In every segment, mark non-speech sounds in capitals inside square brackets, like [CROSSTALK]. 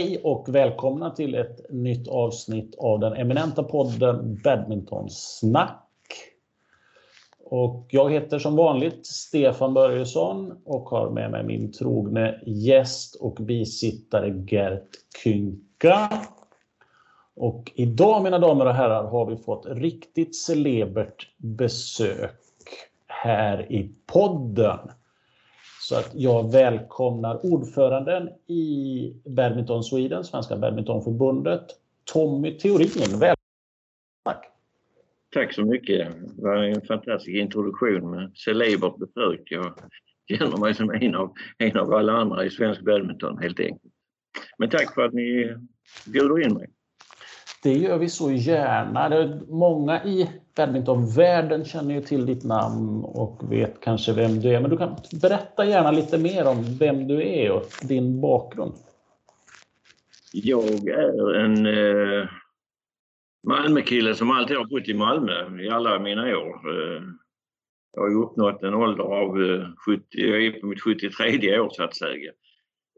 Hej och välkomna till ett nytt avsnitt av den eminenta podden Badmintonsnack. Och jag heter som vanligt Stefan Börjesson och har med mig min trogne gäst och bisittare Gert Kynka. Och idag mina damer och herrar har vi fått riktigt celebert besök här i podden. Så att jag välkomnar ordföranden i Badminton Sweden, Svenska Badmintonförbundet, Tommy Theorin. Välkommen! Tack! Tack så mycket. Det var en fantastisk introduktion med celebert besök. Jag känner mig som en av, en av alla andra i svensk badminton helt enkelt. Men tack för att ni bjuder in mig. Det gör vi så gärna. Många i badmintonvärlden känner ju till ditt namn och vet kanske vem du är. Men du kan berätta gärna lite mer om vem du är och din bakgrund. Jag är en eh, Malmökille som alltid har bott i Malmö i alla mina år. Eh, jag har uppnått en ålder av eh, 70, jag är på mitt 73 år så att säga.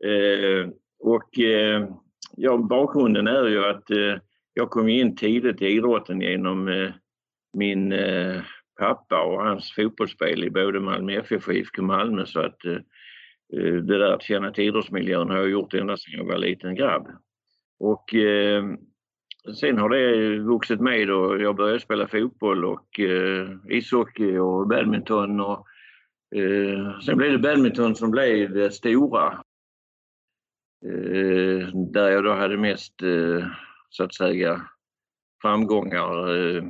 Eh, och eh, ja, bakgrunden är ju att eh, jag kom in tidigt i idrotten genom eh, min eh, pappa och hans fotbollsspel i både Malmö FF och IFK Malmö så att eh, eh, det där att känna till idrottsmiljön har jag gjort ända sedan jag var liten grabb. Och eh, sen har det vuxit med och jag började spela fotboll och eh, ishockey och badminton och sen blev det badminton som blev det stora. där jag då hade mest så att säga framgångar eh,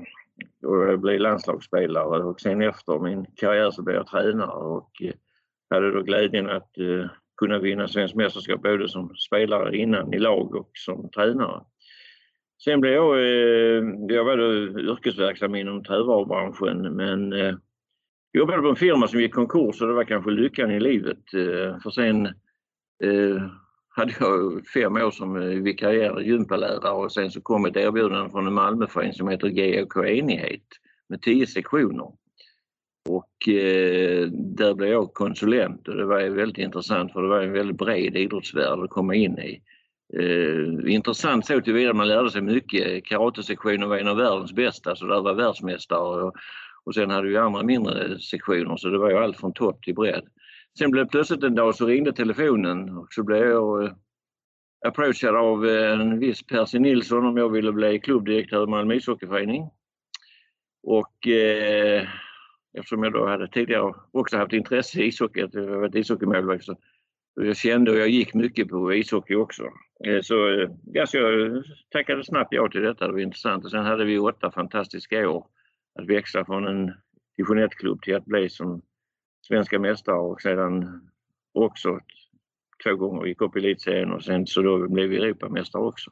och jag blev landslagsspelare och sen efter min karriär så blev jag tränare och eh, hade då glädjen att eh, kunna vinna svenskt mästerskap både som spelare innan i lag och som tränare. Sen blev jag, eh, jag var då yrkesverksam inom trävarubranschen men jobbade på en firma som gick konkurs och det var kanske lyckan i livet. För sen hade jag fem år som vikarierad vikarierande gympalärare och sen så kom ett erbjudande från en Malmöförening som heter GOK Enighet med tio sektioner. Och eh, där blev jag konsulent och det var väldigt intressant för det var en väldigt bred idrottsvärld att komma in i. Eh, intressant så tillvida man lärde sig mycket. Karatesektionen var en av världens bästa så där var världsmästare och, och sen hade vi andra mindre sektioner så det var ju allt från topp till bredd. Sen blev plötsligt en dag så ringde telefonen och så blev jag eh, approachad av eh, en viss Percy Nilsson om jag ville bli klubbdirektör i Malmö ishockeyförening. Och eh, eftersom jag då hade tidigare också haft intresse i ishockey, att jag var ishockeymålvakt, så jag kände och jag gick mycket på ishockey också. Eh, så, eh, ja, så jag tackade snabbt ja till detta, det var intressant. Och sen hade vi åtta fantastiska år att växla från en division 1-klubb till att bli som svenska mästare och sedan också två gånger gick upp i elitserien och sen så då blev vi Europamästare också.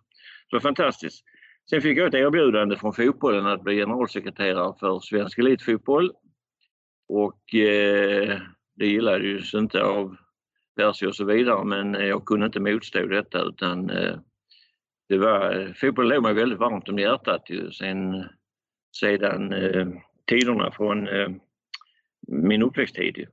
Så fantastiskt. Sen fick jag ett erbjudande från fotbollen att bli generalsekreterare för svensk elitfotboll. Och eh, det gillades ju inte av Percy och så vidare men jag kunde inte motstå detta utan eh, det var, eh, fotbollen låg mig väldigt varmt om hjärtat ju sen, sedan eh, tiderna från eh, min uppväxttid.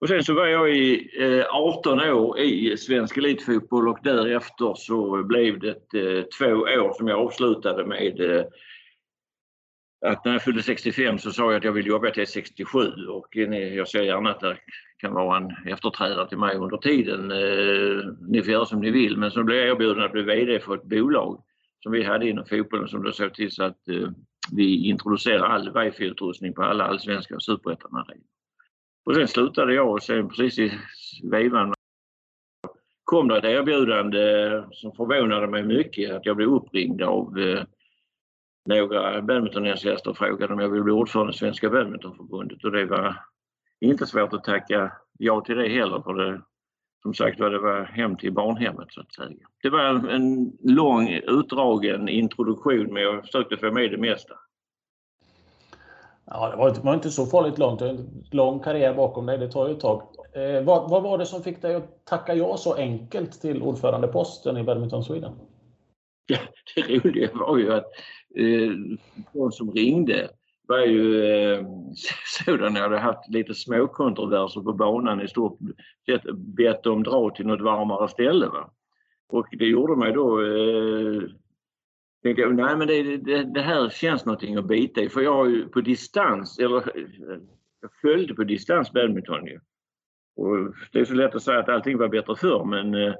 Och sen så var jag i eh, 18 år i svensk elitfotboll och därefter så blev det eh, två år som jag avslutade med eh, att när jag fyllde 65 så sa jag att jag vill jobba till 67 och jag ser gärna att det kan vara en efterträdare till mig under tiden. Eh, ni får göra som ni vill men så blev jag erbjuden att bli VD för ett bolag som vi hade inom fotbollen som då såg till så att eh, vi introducerar all wifi-utrustning på alla allsvenska och superettan-arenor. Och sen slutade jag och sen precis i vevan kom det ett erbjudande som förvånade mig mycket att jag blev uppringd av eh, några badmintonentusiaster och frågade om jag ville bli ordförande i Svenska badmintonförbundet och det var inte svårt att tacka ja till det heller för det som sagt var det var hem till barnhemmet så att säga. Det var en, en lång utdragen introduktion men jag försökte få med det mesta. Ja, det var, inte, var inte så farligt långt. En lång karriär bakom dig, det tar ju ett tag. Eh, vad, vad, var det som fick dig att tacka ja så enkelt till ordförandeposten i Badminton Sweden? Ja, det roliga var ju att eh, de som ringde var ju eh, sådana jag hade haft lite småkontroverser på banan i stort sett bett dem dra till något varmare ställe. Va? Och det gjorde mig då eh, tänkte jag, nej men det, det, det, här känns någonting att bita i för jag har ju på distans, eller jag följde på distans badminton ju. Och det är så lätt att säga att allting var bättre förr men eh,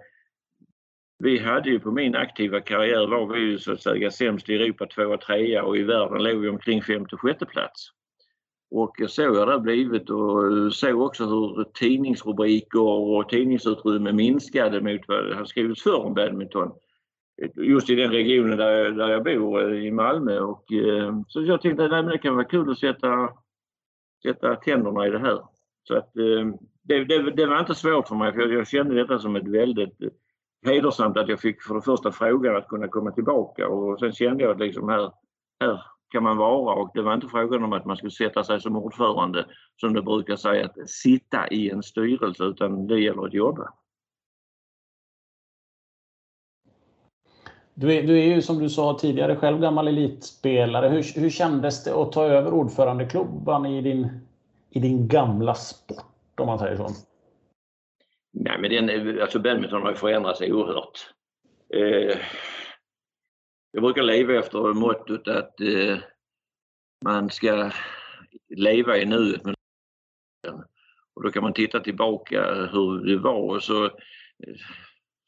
vi hade ju på min aktiva karriär var vi ju så att säga sämst i Europa tvåa, trea och i världen låg vi omkring femte, sjätte plats. Och jag såg hur det har blivit och eh, såg också hur tidningsrubriker och tidningsutrymme minskade mot vad det har skrivits förr om badminton. Just i den regionen där jag, där jag bor, eh, i Malmö. Och, eh, så jag tänkte att det kan vara kul att sätta, sätta tänderna i det här. Så att, eh, det, det, det, var inte svårt för mig för jag kände detta som ett väldigt eh, hedersamt att jag fick för det första frågan att kunna komma tillbaka och sen kände jag att liksom här, här kan man vara och det var inte frågan om att man skulle sätta sig som ordförande som det brukar säga att sitta i en styrelse utan det gäller att jobba. Du är, du är ju som du sa tidigare själv gammal elitspelare. Hur, hur kändes det att ta över ordförandeklubban i din, i din gamla sport om man säger så? Nej men den, alltså badminton har ju förändrats oerhört. Eh, jag brukar leva efter mottot att eh, man ska leva i nuet. Och då kan man titta tillbaka hur det var och så eh,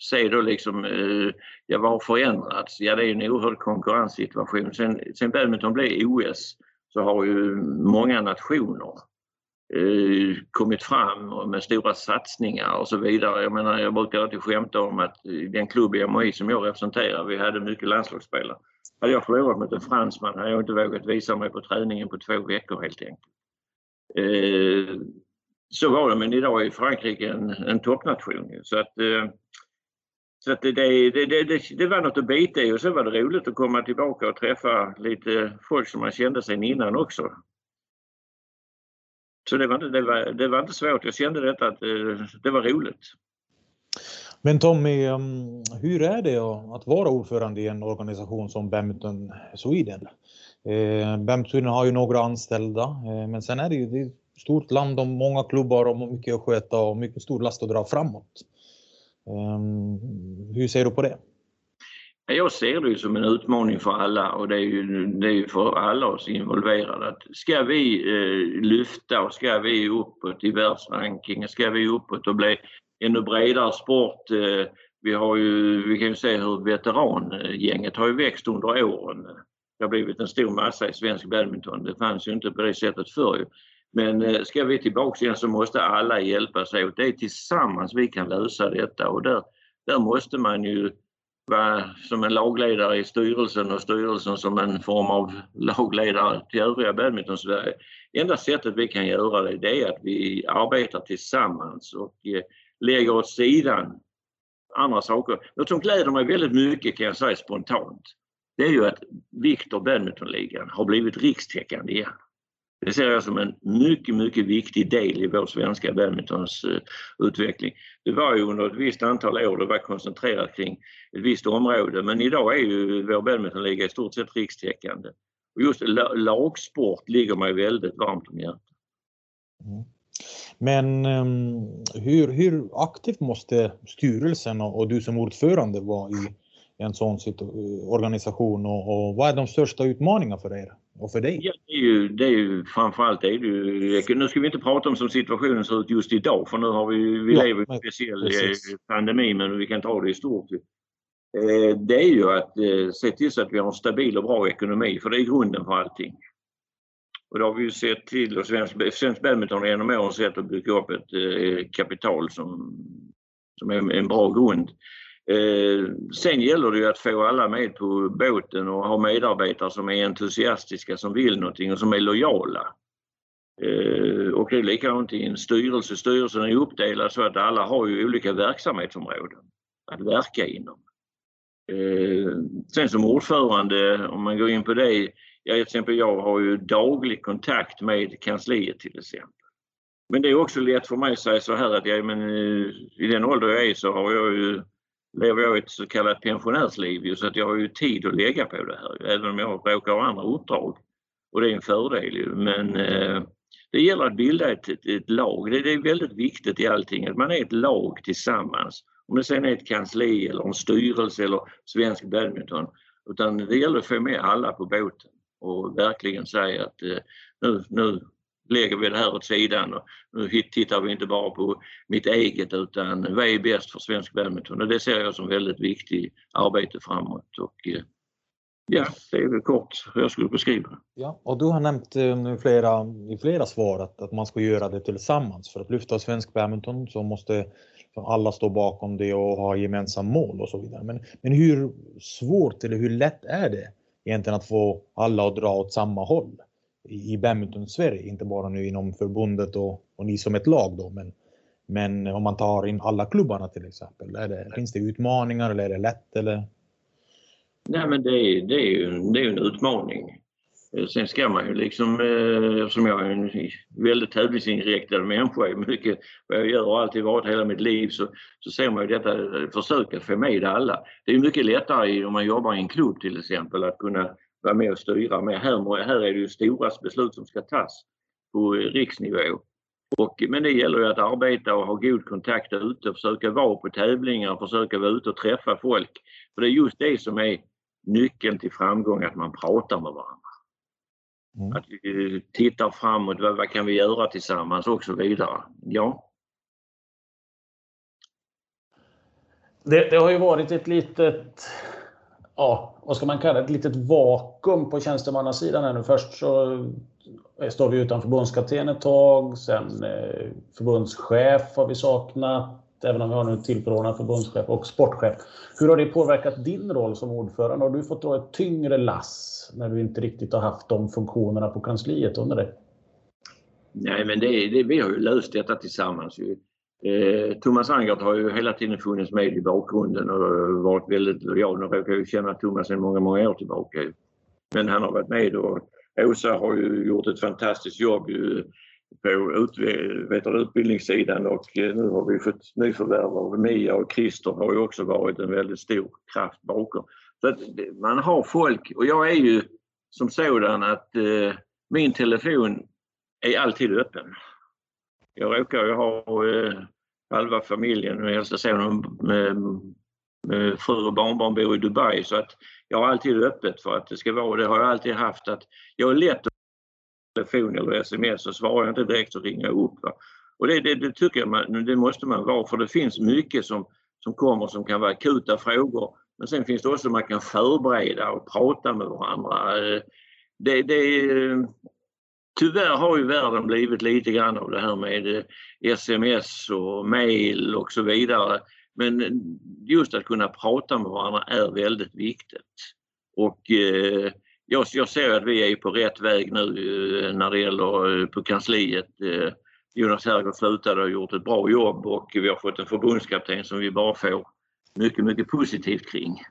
se då liksom, eh, ja vad har förändrats? Ja det är en oerhörd konkurrenssituation. Sen, sen badminton blev OS så har ju många nationer Eh, kommit fram med stora satsningar och så vidare. Jag menar, jag brukar alltid skämta om att den klubb i MHI som jag representerar, vi hade mycket landslagsspelare. Hade jag förlorat mot en fransman hade jag inte vågat visa mig på träningen på två veckor helt enkelt. Eh, så var det, men idag är Frankrike en, en toppnation. Så att, eh, så att det, det, det, det, var något att bita i och så var det roligt att komma tillbaka och träffa lite folk som man kände sen innan också. Så det var, inte, det, var, det var inte svårt. Jag kände detta att eh, det var roligt. Men Tommy, ehm, hur är det att vara ordförande i en organisation som Badminton Sweden? Eh, Badminton Sweden har ju några anställda, eh, men sen är det ju ett stort land och många klubbar och mycket att sköta och mycket stor last att dra framåt. Ehm, hur ser du på det? Jag ser det som en utmaning för alla och det är ju, det är ju för alla oss involverade. Att ska vi eh, lyfta och ska vi uppåt i världsrankingen, ska vi uppåt och bli ännu bredare sport. Eh, vi har ju, vi kan ju se hur veterangänget har ju växt under åren. Det har blivit en stor massa i svensk badminton. Det fanns ju inte på det sättet förr. Men eh, ska vi tillbaka igen så måste alla hjälpas åt. Det är tillsammans vi kan lösa detta och där, där måste man ju vara som en lagledare i styrelsen och styrelsen som en form av lagledare till övriga badminton-Sverige. Enda sättet vi kan göra det, det är att vi arbetar tillsammans och eh, lägger åt sidan andra saker. Något som gläder mig väldigt mycket kan jag säga spontant, det är ju att Viktor Badmintonligan har blivit rikstäckande igen. Det ser jag som en mycket, mycket viktig del i vår svenska badmintons eh, utveckling. Det var ju under ett visst antal år det var koncentrerat kring ett visst område men idag är ju vår badmintonliga i stort sett rikstäckande. Och just lagsport ligger mig väldigt varmt om hjärtat. Mm. Men um, hur, hur aktivt måste styrelsen och, och du som ordförande vara i en sån organisation och, och vad är de största utmaningarna för er? Och för dig? Ja, det är ju, det är ju framförallt det är ju, nu ska vi inte prata om som situationen ser ut just idag för nu har vi, vi ja, lever i en speciell eh, precis. pandemi men vi kan ta det i stort. Eh, det är ju att eh, se till så att vi har en stabil och bra ekonomi för det är grunden för allting. Och det har vi ju sett till och svensk, svensk badminton genom åren sett att bygga upp ett kapital som, som är en bra grund. Eh, sen gäller det ju att få alla med på båten och ha medarbetare som är entusiastiska, som vill någonting och som är lojala. Eh, och det är likadant i en styrelse. Styrelsen är uppdelad så att alla har ju olika verksamhetsområden att verka inom. Eh, sen som ordförande, om man går in på det, jag, till exempel jag har ju daglig kontakt med kansliet till exempel. Men det är också lätt för mig att säga så här att jag, men, eh, i den ålder jag är så har jag ju lever jag ett så kallat pensionärsliv så att jag har ju tid att lägga på det här även om jag råkar ha andra uppdrag. Och det är en fördel ju. Men eh, det gäller att bilda ett, ett, ett lag. Det, det, är väldigt viktigt i allting att man är ett lag tillsammans Om det sen är ett kansli eller en styrelse eller Svensk Badminton. Utan det gäller att få med alla på båten och verkligen säga att eh, nu, nu lägger vi det här åt sidan och nu tittar vi inte bara på mitt eget utan vad är bäst för svensk badminton och det ser jag som väldigt viktigt arbete framåt och eh, ja, det är väl kort hur jag skulle beskriva Ja, och du har nämnt eh, nu flera, i flera svar att, att man ska göra det tillsammans. För att lyfta svensk badminton så måste alla stå bakom det och ha gemensam mål och så vidare. Men, men hur svårt eller hur lätt är det egentligen att få alla att dra åt samma håll? I badminton-Sverige, inte bara nu inom förbundet och, och ni som ett lag då, men, men om man tar in alla klubbarna till exempel, är det, finns det utmaningar eller är det lätt? Eller? Nej men det är, det är, ju, det är en utmaning. Eh, sen ska man ju liksom, eh, eftersom jag är en väldigt tävlingsinriktad människa, mycket vad jag gör och alltid varit hela mitt liv, så, så ser man ju detta, eh, försöka få med alla. Det är mycket lättare om man jobbar i en klubb till exempel att kunna vara med och styra med. Här, här är det ju stora beslut som ska tas på riksnivå. Och, men det gäller ju att arbeta och ha god kontakt ute, försöka vara på tävlingar, försöka vara ute och träffa folk. För det är just det som är nyckeln till framgång, att man pratar med varandra. Mm. Att vi tittar framåt, vad, vad kan vi göra tillsammans och så vidare. Ja. Det, det har ju varit ett litet ja, vad ska man kalla det, ett litet vakuum på tjänstemannasidan här nu. Först så eh, står vi utan förbundskapten ett tag, sen eh, förbundschef har vi saknat, även om vi har nu tillförordnad förbundschef och sportchef. Hur har det påverkat din roll som ordförande? Har du fått dra ett tyngre lass när du inte riktigt har haft de funktionerna på kansliet under det? Nej, men det, det, vi har ju löst detta tillsammans. Eh, Thomas Angert har ju hela tiden funnits med i bakgrunden och varit väldigt lojal. Nu råkar jag känna Thomas sedan många, många år tillbaka. Men han har varit med och Åsa har ju gjort ett fantastiskt jobb på ut, vet du, utbildningssidan och eh, nu har vi fått nyförvärv av Mia och Christer har ju också varit en väldigt stor kraft bakom. Så att man har folk och jag är ju som sådan att eh, min telefon är alltid öppen. Jag råkar ju ha eh, halva familjen och äldsta sonen med, med fru och barnbarn bor i Dubai så att jag har alltid öppet för att det ska vara det har jag alltid haft att jag är lätt att telefon eller sms och svarar jag inte direkt så ringer jag upp. Va? Och det, det, det, tycker jag man, det måste man vara för det finns mycket som, som kommer som kan vara akuta frågor men sen finns det också man kan förbereda och prata med varandra. Eh, det, det, eh, Tyvärr har ju världen blivit lite grann av det här med eh, sms och mail och så vidare. Men eh, just att kunna prata med varandra är väldigt viktigt. Och eh, jag, jag ser att vi är på rätt väg nu eh, när det gäller eh, på kansliet. Eh, Jonas Herrgård slutade och har gjort ett bra jobb och vi har fått en förbundskapten som vi bara får mycket, mycket positivt kring.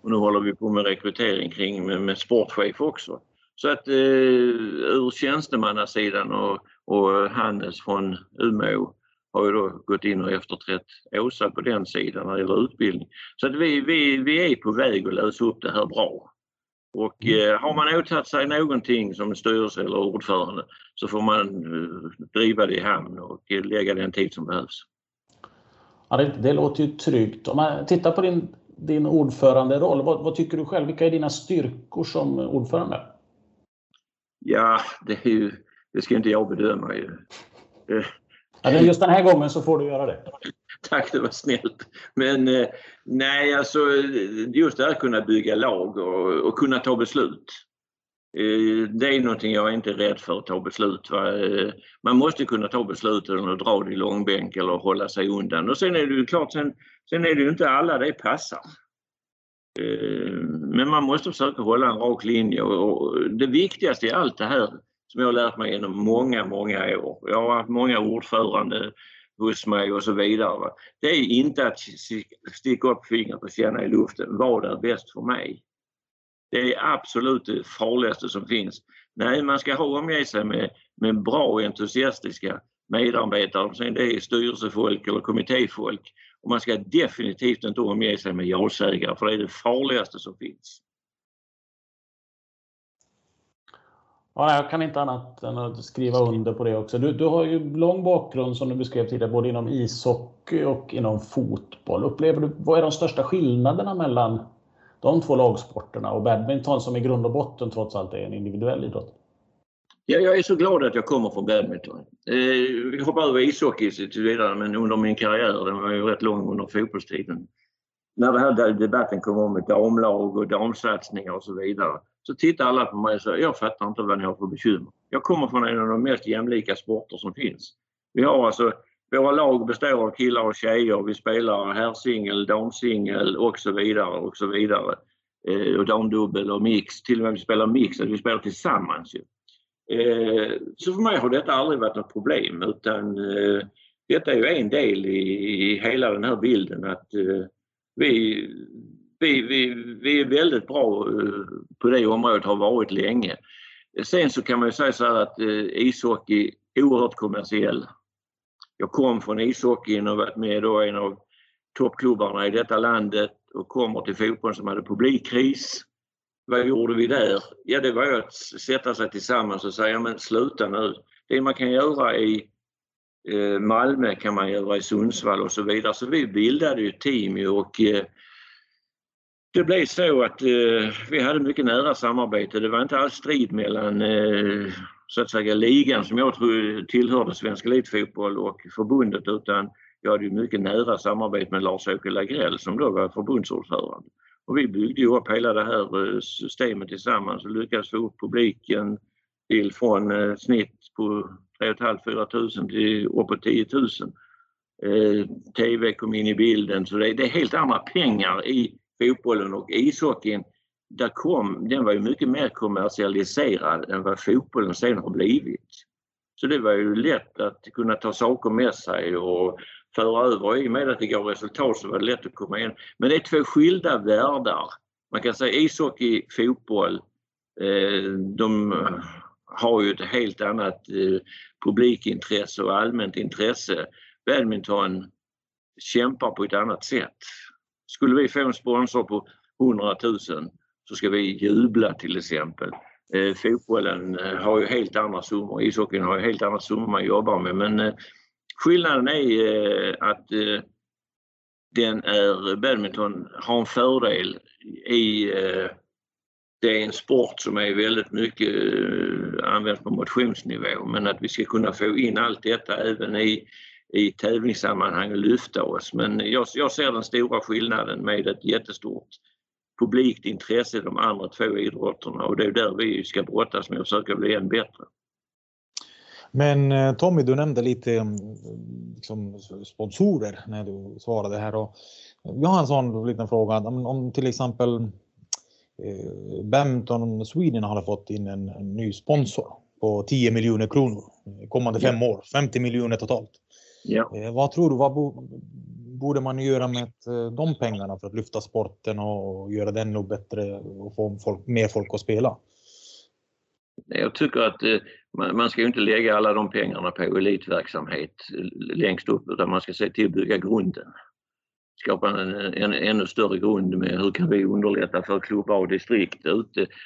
Och nu håller vi på med rekrytering kring med, med sportchef också. Så att eh, ur tjänstemannasidan och, och Hannes från Umeå har ju då gått in och efterträtt Åsa på den sidan när det gäller utbildning. Så att vi, vi, vi är på väg att lösa upp det här bra. Och mm. eh, har man åtagit sig någonting som styrelse eller ordförande så får man eh, driva det i hamn och lägga den tid som behövs. Ja, det, det låter ju tryggt. Om man tittar på din, din ordföranderoll, vad, vad tycker du själv? Vilka är dina styrkor som ordförande? Ja, det, är ju, det ska inte jag bedöma ju. Ja, just den här gången så får du göra det. Tack, det var snällt. Men eh, nej, alltså just det här att kunna bygga lag och, och kunna ta beslut. Eh, det är någonting jag är inte är rädd för att ta beslut. Va? Eh, man måste kunna ta beslut och dra det i långbänk eller hålla sig undan. Och sen är det ju klart, sen, sen är det ju inte alla det passar. Eh, men man måste försöka hålla en rak linje och det viktigaste i allt det här som jag har lärt mig genom många, många år. Jag har haft många ordförande hos mig och så vidare. Det är inte att sticka upp fingret och känna i luften. Vad är bäst för mig? Det är absolut det farligaste som finns. Nej, man ska ha omge sig med, med bra och entusiastiska medarbetare, sen det är styrelsefolk eller kommittéfolk och man ska definitivt inte omge sig med ja-sägare för det är det farligaste som finns. Ja, jag kan inte annat än att skriva under på det också. Du, du har ju lång bakgrund som du beskrev tidigare, både inom ishockey och inom fotboll. Upplever du, vad är de största skillnaderna mellan de två lagsporterna och badminton som i grund och botten trots allt är en individuell idrott? Ja, jag är så glad att jag kommer från badminton. Eh, vi hoppar över ishockey tills vidare, men under min karriär, den var ju rätt lång under fotbollstiden. När den här debatten kom om ett damlag och damsatsningar och så vidare så tittade alla på mig och sa, jag fattar inte vad ni har för bekymmer. Jag kommer från en av de mest jämlika sporter som finns. Vi har alltså, våra lag består av killar och tjejer. Vi spelar herrsingel, damsingel och så vidare och så vidare. Eh, och damdubbel och mix. Till och med vi spelar mix, vi spelar tillsammans. Ju. Eh, så för mig har detta aldrig varit något problem utan eh, detta är ju en del i, hela den här bilden att eh, vi vi, vi, vi är väldigt bra på det området, har varit länge. Sen så kan man ju säga så här att ishockey är oerhört kommersiell. Jag kom från ishockeyn och varit med då en av toppklubbarna i detta landet och kommer till fotbollen som hade publikkris. Vad gjorde vi där? Ja, det var ju att sätta sig tillsammans och säga, men sluta nu. Det man kan göra i eh, Malmö kan man göra i Sundsvall och så vidare. Så vi bildade ju team och eh, det blev så att eh, vi hade mycket nära samarbete. Det var inte alls strid mellan så att säga ligan som jag tror tillhörde Svensk Elitfotboll och förbundet utan jag hade mycket nära samarbete med Lars-Åke Lagrell som då var förbundsordförande. Och vi byggde ju upp hela det här eh, systemet tillsammans och lyckades få upp publiken till från eh, snitt på 3 500-4 000 till uppåt 10 000. Eh, TV kom in i bilden så det, det är helt andra pengar i fotbollen och ishockeyn, där kom, den var ju mycket mer kommersialiserad än vad fotbollen sen har blivit. Så det var ju lätt att kunna ta saker med sig och föra över. I och med att det gav resultat så var det lätt att komma igen. Men det är två skilda världar. Man kan säga ishockey, fotboll, eh, de har ju ett helt annat eh, publikintresse och allmänt intresse. Badminton kämpar på ett annat sätt. Skulle vi få en sponsor på 100 000 så ska vi jubla till exempel. Eh, fotbollen eh, har ju helt andra summor, ishockeyn har ju helt andra summor man jobbar med men eh, skillnaden är eh, att eh, den är, badminton har en fördel i eh, det är en sport som är väldigt mycket används på motionsnivå men att vi ska kunna få in allt detta även i i tävlingssammanhang och lyfta oss. Men jag, jag ser den stora skillnaden med ett jättestort publikt intresse i de andra två idrotterna och det är där vi ska brottas med och försöka bli än bättre. Men eh, Tommy, du nämnde lite mm, liksom, sponsorer när du svarade här. Och vi har en sån liten fråga. Om, om till exempel eh, Badminton Sweden hade fått in en, en, ny sponsor på 10 miljoner kronor kommande fem år, 50 miljoner totalt. Ja. Eh, vad tror du, vad borde man göra med eh, de pengarna för att lyfta sporten och göra den nog bättre och få folk, mer folk att spela? Jag tycker att eh, man ska inte lägga alla de pengarna på elitverksamhet eh, längst upp utan man ska se till att bygga grunden. Skapa en, en ännu större grund med hur kan vi underlätta för klubbar och distrikt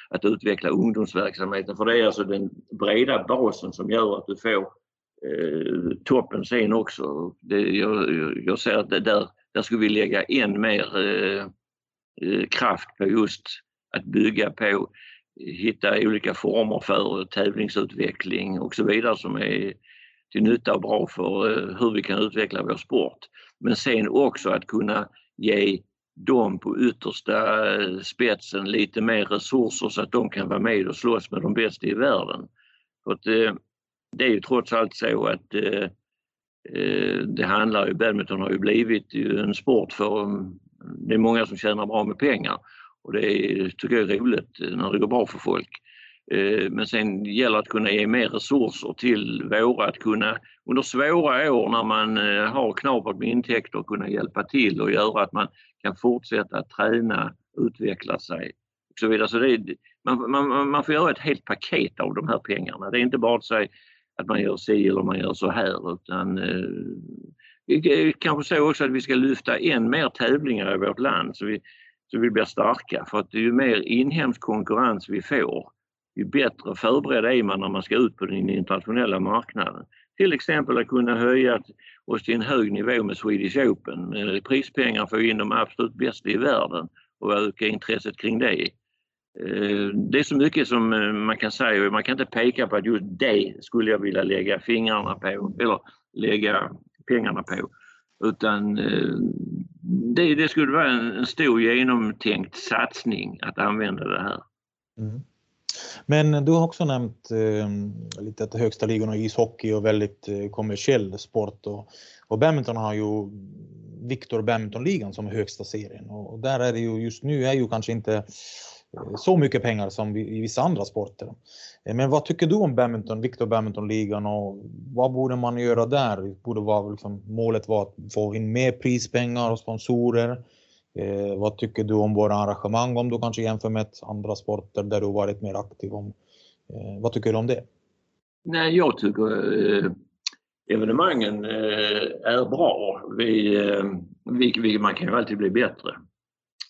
att utveckla ungdomsverksamheten. För det är alltså den breda basen som gör att du får eh, toppen sen också. Det, jag, jag ser att det där, där skulle vi lägga än mer eh, eh kraft på just att bygga på, hitta olika former för eh, tävlingsutveckling och så vidare som är till nytta och bra för eh, hur vi kan utveckla vår sport. Men sen också att kunna ge dem på yttersta eh, spetsen lite mer resurser så att de kan vara med och slåss med de bästa i världen. För att, det är ju trots allt så att det handlar ju, badminton har ju blivit en sport för, mm, det är många som tjänar bra med pengar och det är, tycker jag är roligt när det går bra för folk. Eh, men sen gäller det att kunna ge mer resurser till våra att kunna under svåra år när man eh, har knapert med intäkter kunna hjälpa till och göra att man kan fortsätta att träna, utveckla sig och så vidare. Så det, man, man, man får göra ett helt paket av de här pengarna. Det är inte bara att säga att man gör si eller man gör så här utan eh, kanske så också att vi ska lyfta än mer tävlingar i vårt land så vi, så vi blir starka för att ju mer inhemsk konkurrens vi får ju bättre förberedd är man när man ska ut på den internationella marknaden. Till exempel att kunna höja oss till en hög nivå med Swedish Open. Prispengar får in de absolut bästa i världen och öka intresset kring det. Eh, det är så mycket som eh, man kan säga och man kan inte peka på att just det skulle jag vilja lägga fingrarna på eller lägga pengarna på. Utan eh, det, det skulle vara en stor genomtänkt satsning att använda det här. Mm. Men du har också nämnt eh, lite att högsta ligorna i ishockey och väldigt eh, kommersiell sport och, och badminton har ju Victor Badmintonligan som högsta serien och där är det ju just nu är ju kanske inte Eh, så mycket pengar som i vissa andra sporter. Eh, men vad tycker du om badminton, Victor Badmintonligan och vad borde man göra där? Borde vara liksom, målet vara att få in mer prispengar och sponsorer? Eh, vad tycker du om våra arrangemang om du kanske jämför med andra sporter där du varit mer aktiv? Om, eh, vad tycker du om det? Nej, jag tycker eh, evenemangen eh, är bra. Vi, eh, vi, vi, man kan ju alltid bli bättre.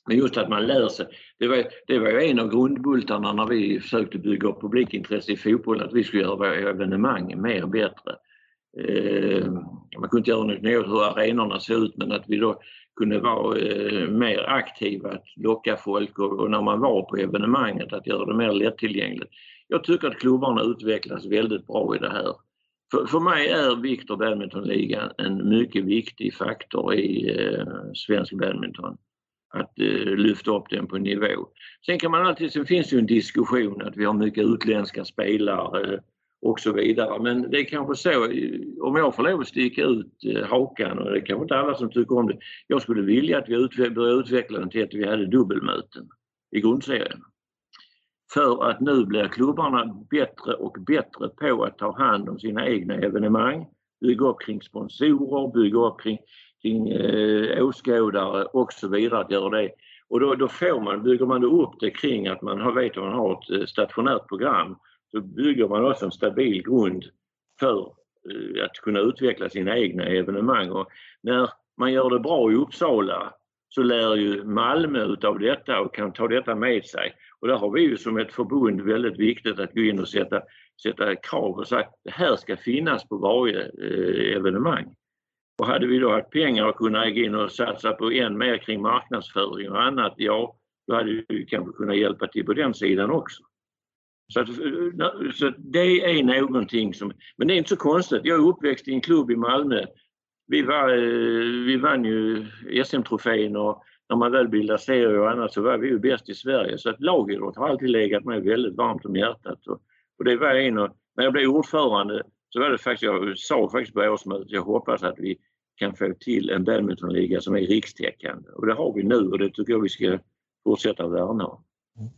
Men just att man lär sig. Det var, det var ju en av grundbultarna när vi försökte bygga upp publikintresse i fotboll att vi skulle göra våra evenemang mer och bättre. Eh, man kunde inte göra något åt hur arenorna såg ut men att vi då kunde vara eh, mer aktiva, att locka folk och, och, när man var på evenemanget att göra det mer lättillgängligt. Jag tycker att klubbarna utvecklas väldigt bra i det här. För, för mig är Victor Badmintonligan en mycket viktig faktor i eh, svensk badminton. Att eh, lyfta upp den på en nivå. Sen kan man alltid, sen finns det ju en diskussion att vi har mycket utländska spelare eh, och så vidare. Men det är kanske så, eh, om jag får lov att sticka ut eh, hakan och det är kanske inte alla som tycker om det. Jag skulle vilja att vi utve började utveckla den till att vi hade dubbelmöten i grundserien. För att nu blir klubbarna bättre och bättre på att ta hand om sina egna evenemang, bygga upp kring sponsorer, bygga upp kring, kring eh, åskådare och så vidare. Att göra det. Och då, då får man, bygger man upp det kring att man har, vet att man har ett eh, stationärt program så bygger man också en stabil grund för eh, att kunna utveckla sina egna evenemang. Och när man gör det bra i Uppsala så lär ju Malmö utav detta och kan ta detta med sig. Och där har vi ju som ett förbund väldigt viktigt att gå in och sätta, sätta krav och säga att det här ska finnas på varje eh, evenemang. Och hade vi då haft pengar att kunna gå in och satsa på än mer kring marknadsföring och annat, ja, då hade vi kanske kunnat hjälpa till på den sidan också. Så, att, så det är någonting som, men det är inte så konstigt. Jag är uppväxt i en klubb i Malmö. Vi, var, vi vann ju SM-trofén och när man väl bildade serier och annat så var vi ju bäst i Sverige. Så att lagidrott har alltid legat mig väldigt varmt om hjärtat. Och, och det var en och, när jag blev ordförande så var det faktiskt, jag sa faktiskt på årsmötet, jag hoppas att vi kan få till en badmintonliga som är rikstäckande. Och det har vi nu och det tycker jag vi ska fortsätta värna om. Mm.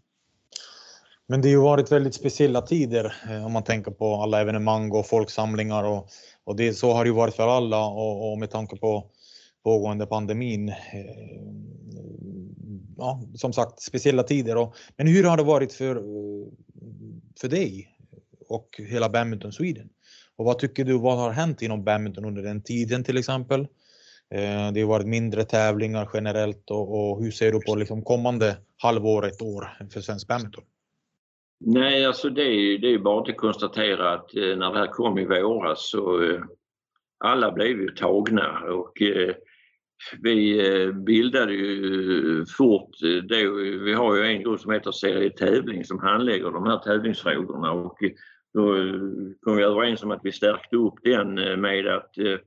Men det har ju varit väldigt speciella tider eh, om man tänker på alla evenemang och folksamlingar och, och det, så har det ju varit för alla och, och med tanke på pågående pandemin. Eh, ja, som sagt, speciella tider. Och, men hur har det varit för, eh, för dig och hela Badminton Sweden? Och vad tycker du, vad har hänt inom badminton under den tiden till exempel? Eh, det har varit mindre tävlingar generellt och, och hur ser du på liksom kommande halvår, ett år för svensk badminton? Nej, alltså det är, det är bara att konstatera att eh, när det här kom i våras så eh, alla blev ju tagna och vi bildade ju fort, det, vi har ju en grupp som heter Serie Tävling som handlägger de här tävlingsfrågorna och då eh, kom vi överens om att vi stärkte upp den eh, med att eh,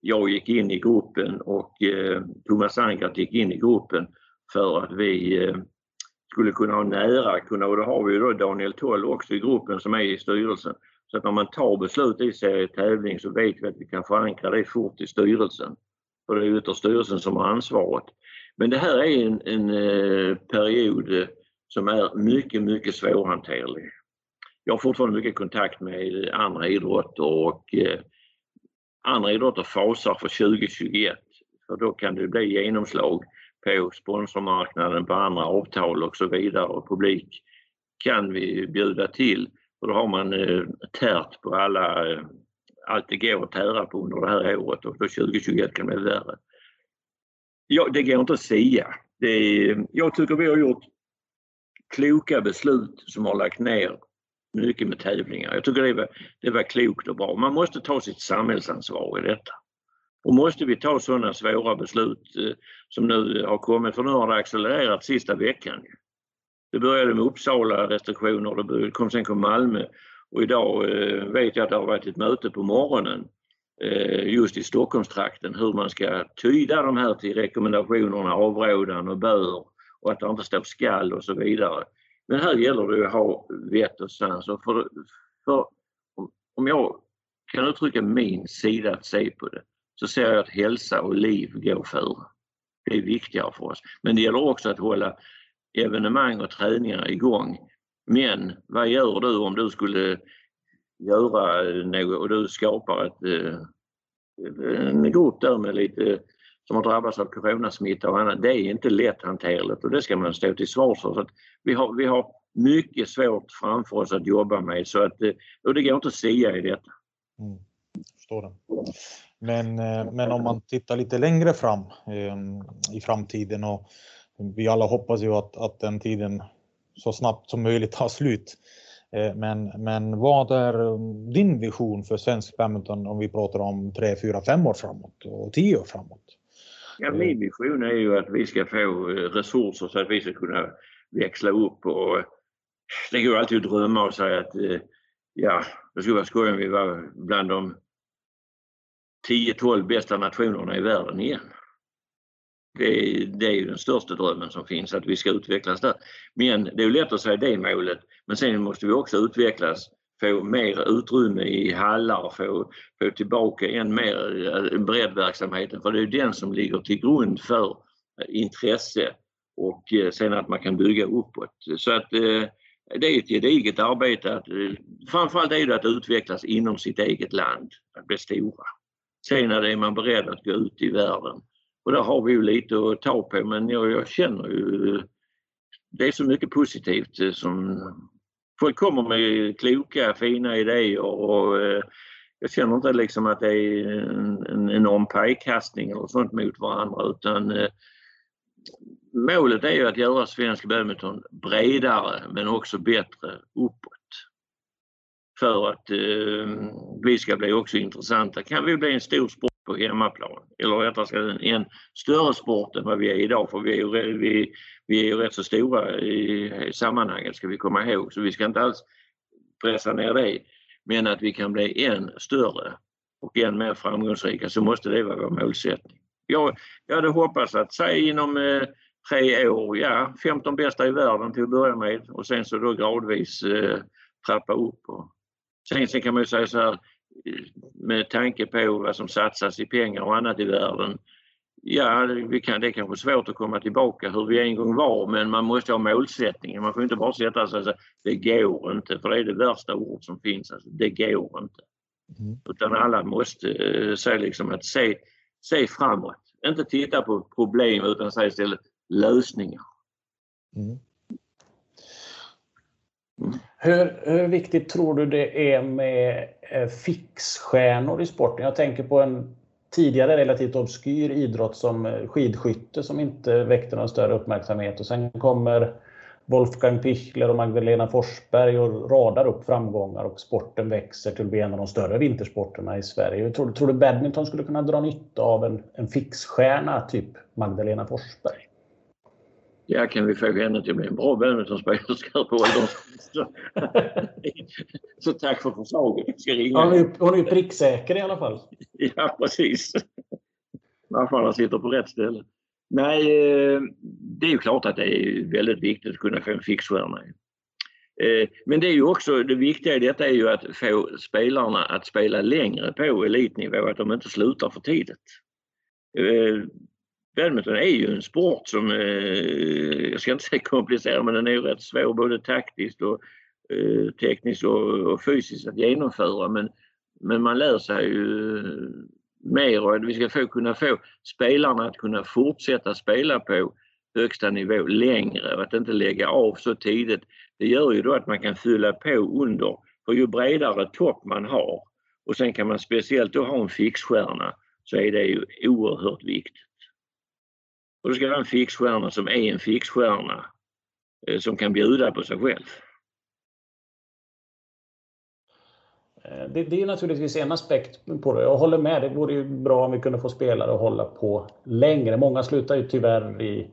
jag gick in i gruppen och Thomas Ankart gick in i gruppen för att vi skulle kunna ha nära, kunna, och då har vi då Daniel Toll också i gruppen som är i styrelsen. Så att när man tar beslut i serietävling så vet vi att vi kan förankra det fort i styrelsen. För det är ytterst styrelsen som har ansvaret. Men det här är en, en period som är mycket, mycket svårhanterlig. Jag har fortfarande mycket kontakt med andra idrotter och eh, andra idrotter fasar för 2021 för då kan det bli genomslag på sponsormarknaden, på andra avtal och så vidare och publik kan vi bjuda till. Och då har man eh, tärt på alla, eh, allt det går att tära på under det här året och då 2021 kan det bli värre. Ja, det går inte att säga. Det är, jag tycker vi har gjort kloka beslut som har lagt ner mycket med tävlingar. Jag tycker det var, det var klokt och bra. Man måste ta sitt samhällsansvar i detta. Och måste vi ta sådana svåra beslut eh, som nu har kommit, för nu har det accelererat sista veckan. Det började med Uppsala restriktioner, det kom sen kom Malmö och idag eh, vet jag att det har varit ett möte på morgonen eh, just i Stockholmstrakten hur man ska tyda de här till rekommendationerna, avrådan och bör och att det inte står skall och så vidare. Men här gäller det att ha vett och sans. Och för, för, om jag kan uttrycka min sida att se på det så ser jag att hälsa och liv går före. Det är viktigare för oss. Men det gäller också att hålla evenemang och träningar igång. Men vad gör du om du skulle göra något och du skapar ett, eh, en grupp där med lite som har drabbats av coronasmitta och annat. Det är inte lätthanterligt och det ska man stå till svars för. Så vi, har, vi har mycket svårt framför oss att jobba med så att, eh, och det går inte att säga i detta. Mm, förstår det. Men, eh, men om man tittar lite längre fram ehm, i framtiden och vi alla hoppas ju att, att den tiden så snabbt som möjligt tar slut. Eh, men, men vad är ehm, din vision för svensk badminton om vi pratar om 3, 4, 5 år framåt och 10 år framåt? Ja, min vision är ju att vi ska få eh, resurser så att vi ska kunna växla upp och det går alltid att drömma och säga att eh, ja, det skulle vara skoj om vi var bland de 10-12 bästa nationerna i världen igen. Det är, det är ju den största drömmen som finns, att vi ska utvecklas där. Men det är ju lätt att säga det målet, men sen måste vi också utvecklas, få mer utrymme i hallar, få, få tillbaka än mer eh, breddverksamheten, för det är den som ligger till grund för eh, intresse och eh, sen att man kan bygga uppåt. Så att det är ett gediget arbete. Att, framförallt är det att utvecklas inom sitt eget land, att bli stora. Sen är man beredd att gå ut i världen och där har vi ju lite att ta på men jag, jag känner ju det är så mycket positivt som folk kommer med kloka fina idéer och eh, jag känner inte liksom att det är en, en enorm pajkastning eller sånt mot varandra utan eh, målet är ju att göra svensk badminton bredare men också bättre uppåt. För att eh, vi ska bli också intressanta. Kan vi bli en stor sport på hemmaplan. Eller rättare sagt en större sport än vad vi är idag för vi är ju, vi, vi är ju rätt så stora i, i sammanhanget ska vi komma ihåg så vi ska inte alls pressa ner det. Men att vi kan bli än större och än mer framgångsrika så måste det vara vår målsättning. Jag, jag hade hoppats att säg inom eh, tre år, ja 15 bästa i världen till att börja med och sen så då gradvis eh, trappa upp. Och, sen, sen kan man ju säga så här, med tanke på vad som satsas i pengar och annat i världen. Ja, vi kan, det är kanske svårt att komma tillbaka hur vi en gång var men man måste ha målsättningen. Man får inte bara sätta sig och säga det går inte för det är det värsta ord som finns. Alltså, det går inte. Mm. Utan alla måste uh, säga liksom att se, se framåt. Inte titta på problem utan säga istället lösningar. Mm. Hur, hur, viktigt tror du det är med eh, fixstjärnor i sporten? Jag tänker på en tidigare relativt obskyr idrott som eh, skidskytte som inte väckte någon större uppmärksamhet och sen kommer Wolfgang Pichler och Magdalena Forsberg och radar upp framgångar och sporten växer till att bli en av de större vintersporterna i Sverige. Tror, tror du badminton skulle kunna dra nytta av en, en fixstjärna typ Magdalena Forsberg? Ja kan vi få henne till att bli en bra badmintonspelerska på [LAUGHS] så, [LAUGHS] så tack för förslaget. ska ringa. Hon är, hon är pricksäker i alla fall. [LAUGHS] ja precis. Varför sitter på rätt ställe. Nej, eh, det är ju klart att det är väldigt viktigt att kunna få en fixstjärna. Eh, men det är ju också, det viktiga i detta är ju att få spelarna att spela längre på elitnivå, att de inte slutar för tidigt. Badminton är ju en sport som, eh, jag ska inte säga komplicerad, men den är ju rätt svår både taktiskt och eh, tekniskt och, och, fysiskt att genomföra. Men, men man lär sig ju mer och vi ska få, kunna få spelarna att kunna fortsätta spela på högsta nivå längre och att inte lägga av så tidigt. Det gör ju då att man kan fylla på under. För ju bredare topp man har och sen kan man speciellt då ha en fixstjärna så är det ju oerhört viktigt. Och då ska det vara en fixstjärna som är en fixstjärna eh, som kan bjuda på sig själv. Eh, det, det, är naturligtvis en aspekt på det. Jag håller med. Det vore ju bra om vi kunde få spelare att hålla på längre. Många slutar ju tyvärr i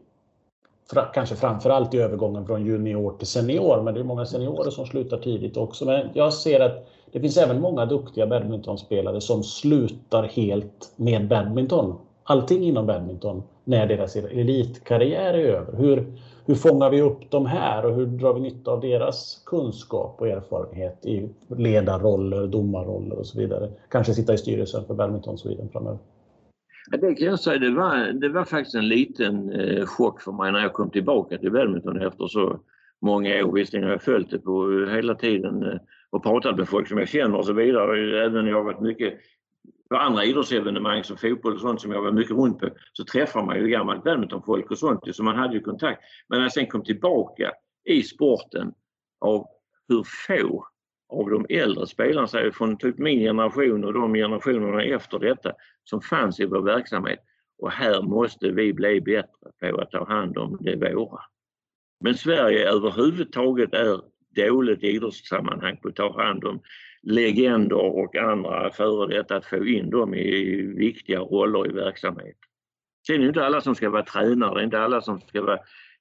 kanske framförallt i övergången från junior till senior, men det är många seniorer som slutar tidigt också. Men jag ser att det finns även många duktiga badmintonspelare som slutar helt med badminton. Allting inom badminton när deras elitkarriär är över. Hur, hur fångar vi upp de här och hur drar vi nytta av deras kunskap och erfarenhet i ledarroller, domarroller och så vidare? Kanske sitta i styrelsen för Badminton Sweden framöver. Ja, det kan jag säga, det var, det var faktiskt en liten eh, chock för mig när jag kom tillbaka till badminton efter så många år. Visserligen har jag följt det på hela tiden eh, och pratat med folk som jag känner och så vidare. Även jag har varit mycket på andra idrottsevenemang som fotboll och sånt som jag var mycket runt på så träffar man ju gammalt badmintonfolk och sånt så man hade ju kontakt. Men när jag sen kom tillbaka i sporten av hur få av de äldre spelarna, så från typ min generation och de generationerna efter detta som fanns i vår verksamhet. Och här måste vi bli bättre på att ta hand om det våra. Men Sverige överhuvudtaget är dåligt i idrottssammanhang på att ta hand om legender och andra före detta, att få in dem i viktiga roller i verksamhet. Sen är det inte alla som ska vara tränare, det är inte alla som ska vara,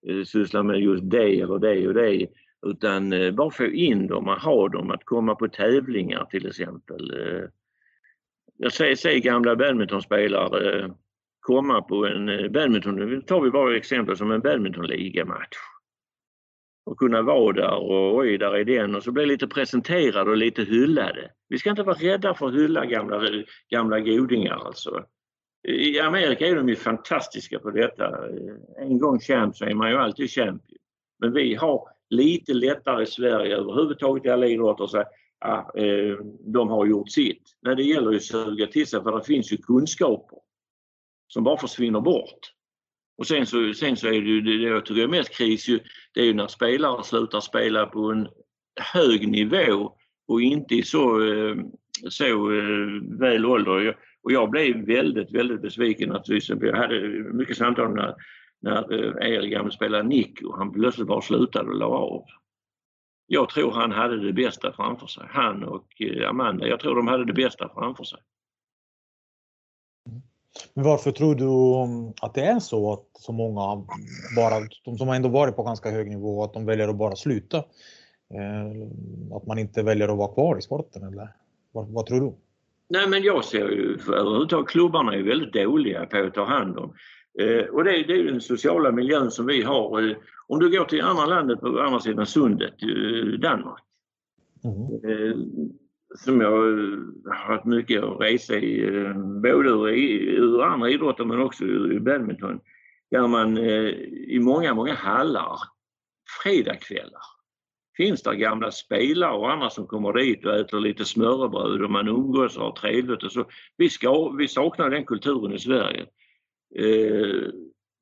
eh, syssla med just det eller det och det utan eh, bara få in dem och ha dem, att komma på tävlingar till exempel. Eh. Jag ser, ser gamla badmintonspelare komma på en badminton, nu tar vi bara exempel som en badmintonligamatch och kunna vara där och oj, där är den och så bli lite presenterade och lite hyllade. Vi ska inte vara rädda för att hylla gamla, gamla godingar alltså. I Amerika är de ju fantastiska på detta. En gång champ så är man ju alltid champion. Men vi har lite lättare i Sverige överhuvudtaget i alla idrotter att säga att eh, de har gjort sitt. När det gäller att suga till sig för det finns ju kunskaper som bara försvinner bort. Och sen så, sen så är det ju det jag tycker är mest kris ju, det är ju när spelare slutar spela på en hög nivå och inte i så, eh, så eh, väl ålder. Och jag blev väldigt, väldigt besviken naturligtvis. Jag hade mycket samtal när, när eh, er gamla spelare och han plötsligt bara slutade och la av. Jag tror han hade det bästa framför sig. Han och eh, Amanda, jag tror de hade det bästa framför sig. Men varför tror du att det är så att så många, bara, de som ändå varit på ganska hög nivå, att de väljer att bara sluta? Eh, att man inte väljer att vara kvar i sporten eller vad, vad tror du? Nej men jag ser ju överhuvudtaget klubbarna är väldigt dåliga på att ta hand om. Eh, och det, det är den sociala miljön som vi har. Eh, om du går till andra landet på andra sidan sundet, Danmark. Mm som jag har haft mycket att resa i, eh, både ur, ur andra idrotter men också i badminton. Där man eh, i många, många hallar, fredagskvällar, finns det gamla spelare och andra som kommer dit och äter lite smörrebröd och man umgås och har trevligt och så. Vi, ska, vi saknar den kulturen i Sverige. Eh,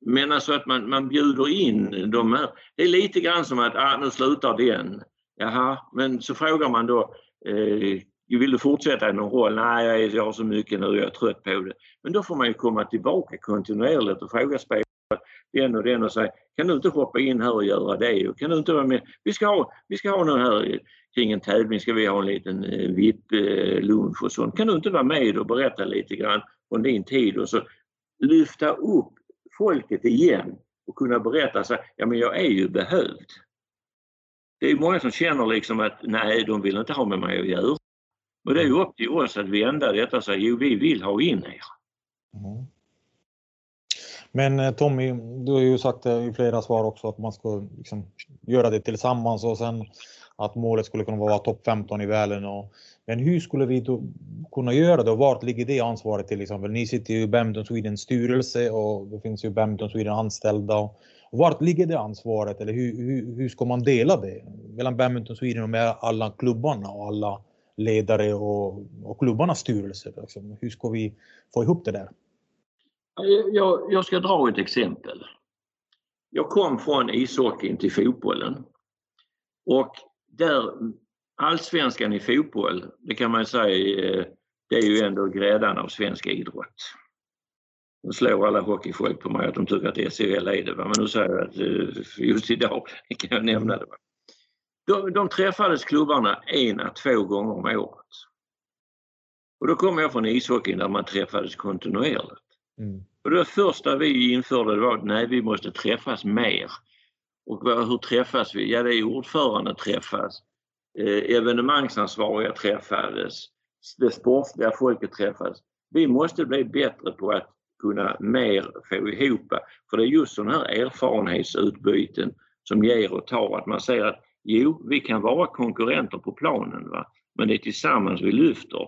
men alltså att man, man bjuder in de här. Det är lite grann som att ah, nu slutar den. Jaha, men så frågar man då Eh, vill du fortsätta i någon roll? Nej, jag, är, jag har så mycket nu, jag är trött på det. Men då får man ju komma tillbaka kontinuerligt och fråga spelare den och den och säga kan du inte hoppa in här och göra det? Och kan du inte vara med? Vi ska ha, vi ska ha nu här kring en tävling ska vi ha en liten eh, VIP-lunch och sånt. Kan du inte vara med och berätta lite grann från din tid och så lyfta upp folket igen och kunna berätta så ja men jag är ju behövd det är många som känner liksom att nej, de vill inte ha med mig att göra. Och det är ju upp till oss att vända detta och säga jo, vi vill ha in er. Mm. Men eh, Tommy, du har ju sagt i flera svar också att man ska liksom göra det tillsammans och sen att målet skulle kunna vara topp 15 i världen. Och, men hur skulle vi då kunna göra det och vart ligger det ansvaret till exempel? Ni sitter ju i Badminton Swedens styrelse och det finns ju Badminton Sweden anställda. Och, vart ligger det ansvaret eller hur, hur, hur ska man dela det mellan Badminton Sweden och med alla klubbarna och alla ledare och, och klubbarnas styrelser? Liksom. Hur ska vi få ihop det där? Jag, jag ska dra ett exempel. Jag kom från ishockeyn till fotbollen och där allsvenskan i fotboll, det kan man säga, eh, det är ju ändå gräddan av svensk idrott. Nu slår alla hockeyfolk på mig att de tycker att SHL är det. Men nu säger jag att eh, just idag [LAUGHS] kan jag nämna det. De, de träffades klubbarna en, två gånger om året. Och då kommer jag från ishockeyn där man träffades kontinuerligt. Mm. Och det första vi införde var att nej, vi måste träffas mer. Och hur träffas vi? Ja, det är ordförande träffas. Eh, evenemangsansvariga träffades. Det sportsliga folket träffades. Vi måste bli bättre på att kunna mer få ihop. För det är just sådana här erfarenhetsutbyten som ger och tar. Att man ser att jo, vi kan vara konkurrenter på planen va? men det är tillsammans vi lyfter.